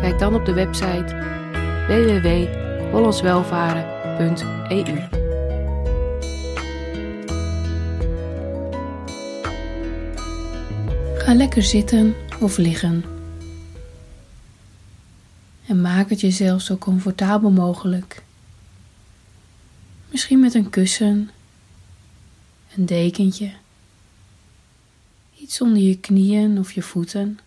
Kijk dan op de website www.hollandswelvaren.eu. Ga lekker zitten of liggen. En maak het jezelf zo comfortabel mogelijk. Misschien met een kussen, een dekentje, iets onder je knieën of je voeten.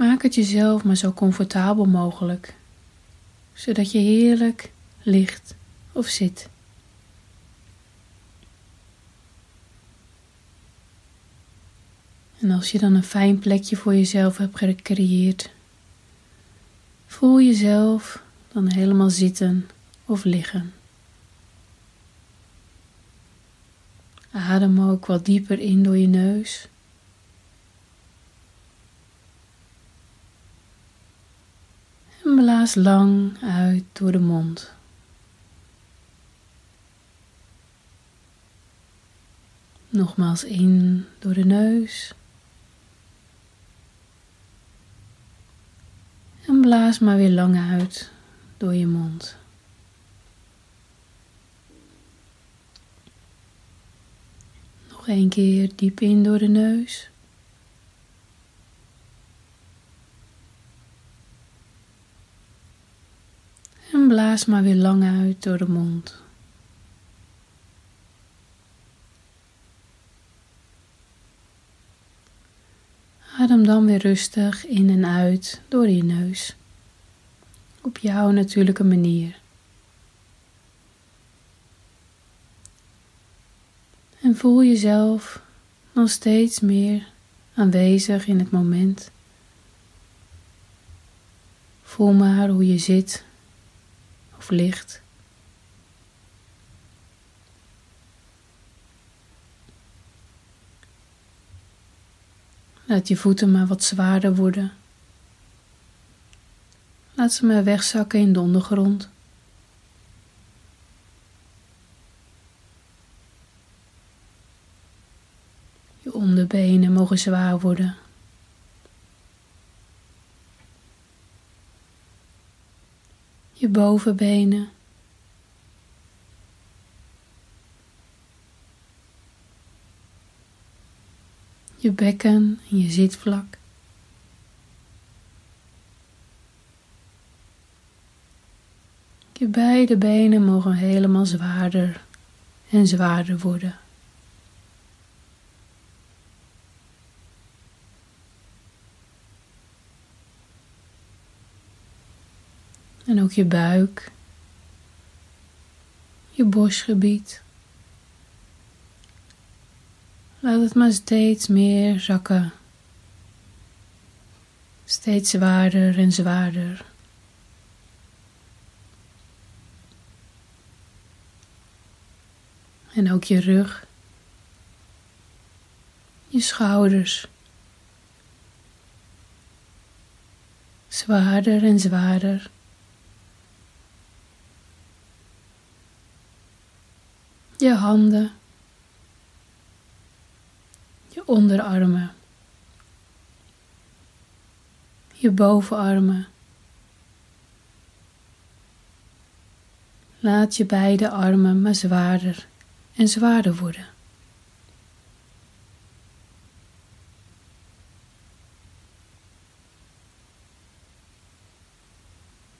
Maak het jezelf maar zo comfortabel mogelijk, zodat je heerlijk ligt of zit. En als je dan een fijn plekje voor jezelf hebt gecreëerd, voel jezelf dan helemaal zitten of liggen. Adem ook wat dieper in door je neus. En blaas lang uit door de mond. Nogmaals in door de neus. En blaas maar weer lang uit door je mond. Nog een keer diep in door de neus. En blaas maar weer lang uit door de mond. Adem dan weer rustig in en uit door je neus. Op jouw natuurlijke manier. En voel jezelf nog steeds meer aanwezig in het moment. Voel maar hoe je zit Laat je voeten maar wat zwaarder worden. Laat ze maar wegzakken in de ondergrond. Je onderbenen mogen zwaar worden. Je bovenbenen. Je bekken en je zitvlak. Je beide benen mogen helemaal zwaarder en zwaarder worden. Ook je buik, je borstgebied. Laat het maar steeds meer zakken. Steeds zwaarder en zwaarder. En ook je rug, je schouders. Zwaarder en zwaarder. Je handen, je onderarmen, je bovenarmen. Laat je beide armen maar zwaarder en zwaarder worden.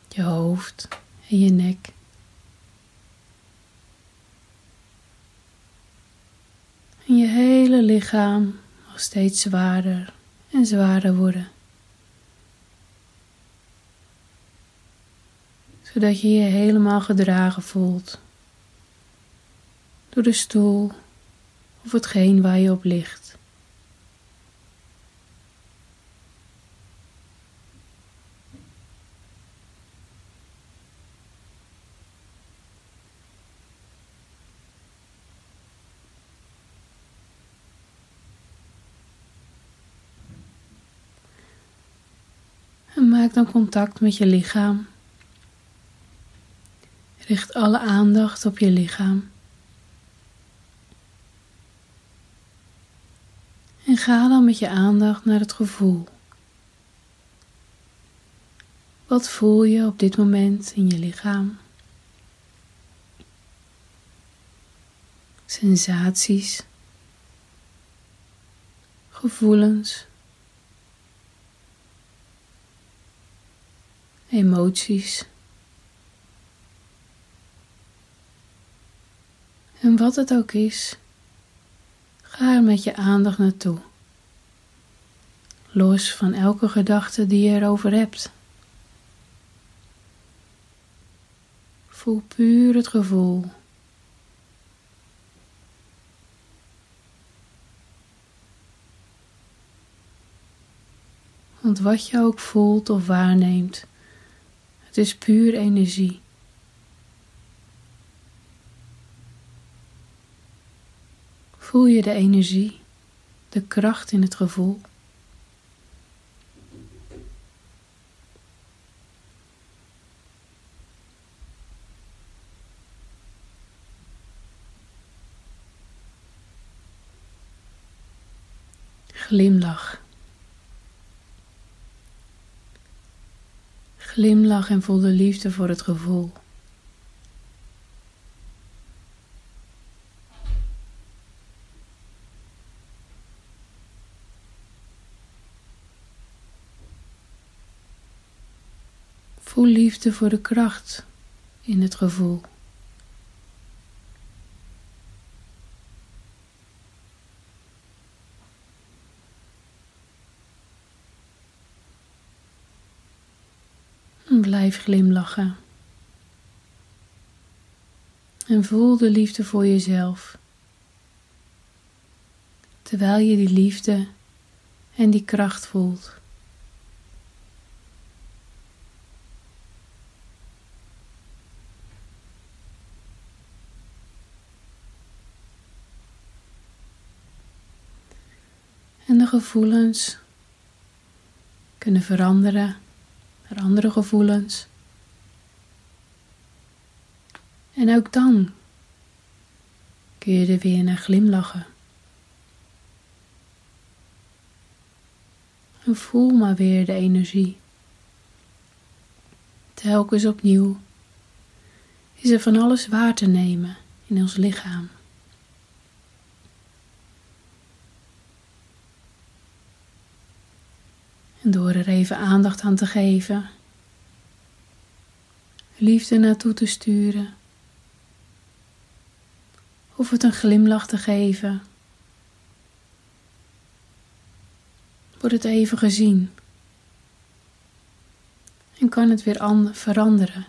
Je hoofd en je nek. En je hele lichaam mag steeds zwaarder en zwaarder worden. Zodat je je helemaal gedragen voelt door de stoel of hetgeen waar je op ligt. Maak dan contact met je lichaam. Richt alle aandacht op je lichaam. En ga dan met je aandacht naar het gevoel. Wat voel je op dit moment in je lichaam? Sensaties, gevoelens, emoties. En wat het ook is, ga er met je aandacht naartoe. Los van elke gedachte die je erover hebt. Voel puur het gevoel. Want wat je ook voelt of waarneemt, het is puur energie. Voel je de energie, de kracht in het gevoel? Glimlach. Glimlach en voel de liefde voor het gevoel. Voel liefde voor de kracht in het gevoel. Blijf glimlachen. En voel de liefde voor jezelf. Terwijl je die liefde en die kracht voelt. En de gevoelens kunnen veranderen naar andere gevoelens. En ook dan kun je er weer naar glimlachen. En voel maar weer de energie. Telkens opnieuw is er van alles waar te nemen in ons lichaam. En door er even aandacht aan te geven, liefde naartoe te sturen, of het een glimlach te geven, wordt het even gezien. En kan het weer veranderen,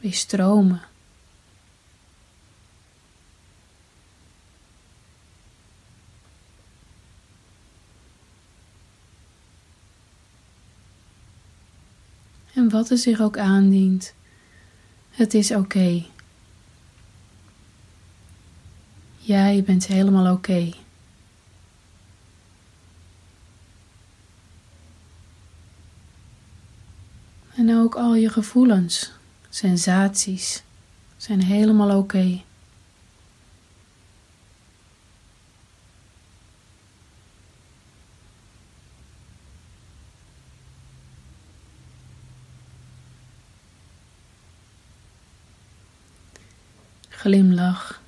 weer stromen. Wat er zich ook aandient. Het is oké. Jij bent helemaal oké. En ook al je gevoelens, sensaties zijn helemaal oké. Glimlach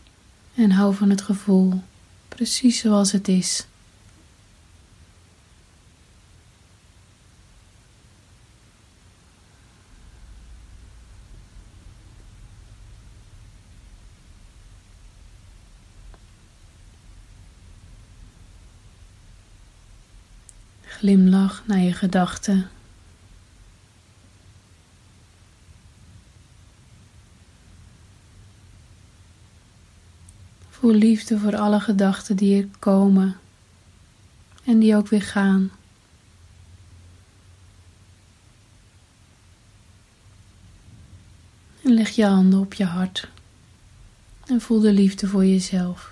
en hou van het gevoel, precies zoals het is. Glimlach naar je gedachten Voel liefde voor alle gedachten die er komen en die ook weer gaan. En leg je handen op je hart en voel de liefde voor jezelf.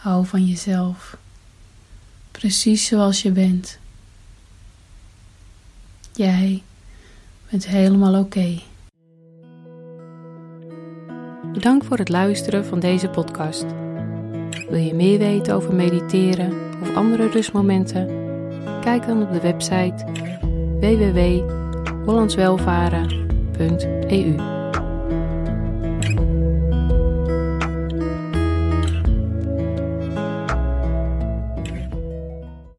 Hou van jezelf, precies zoals je bent. Jij bent helemaal oké. Bedankt voor het luisteren van deze podcast. Wil je meer weten over mediteren of andere rustmomenten? Kijk dan op de website www.hollandswelvaren.eu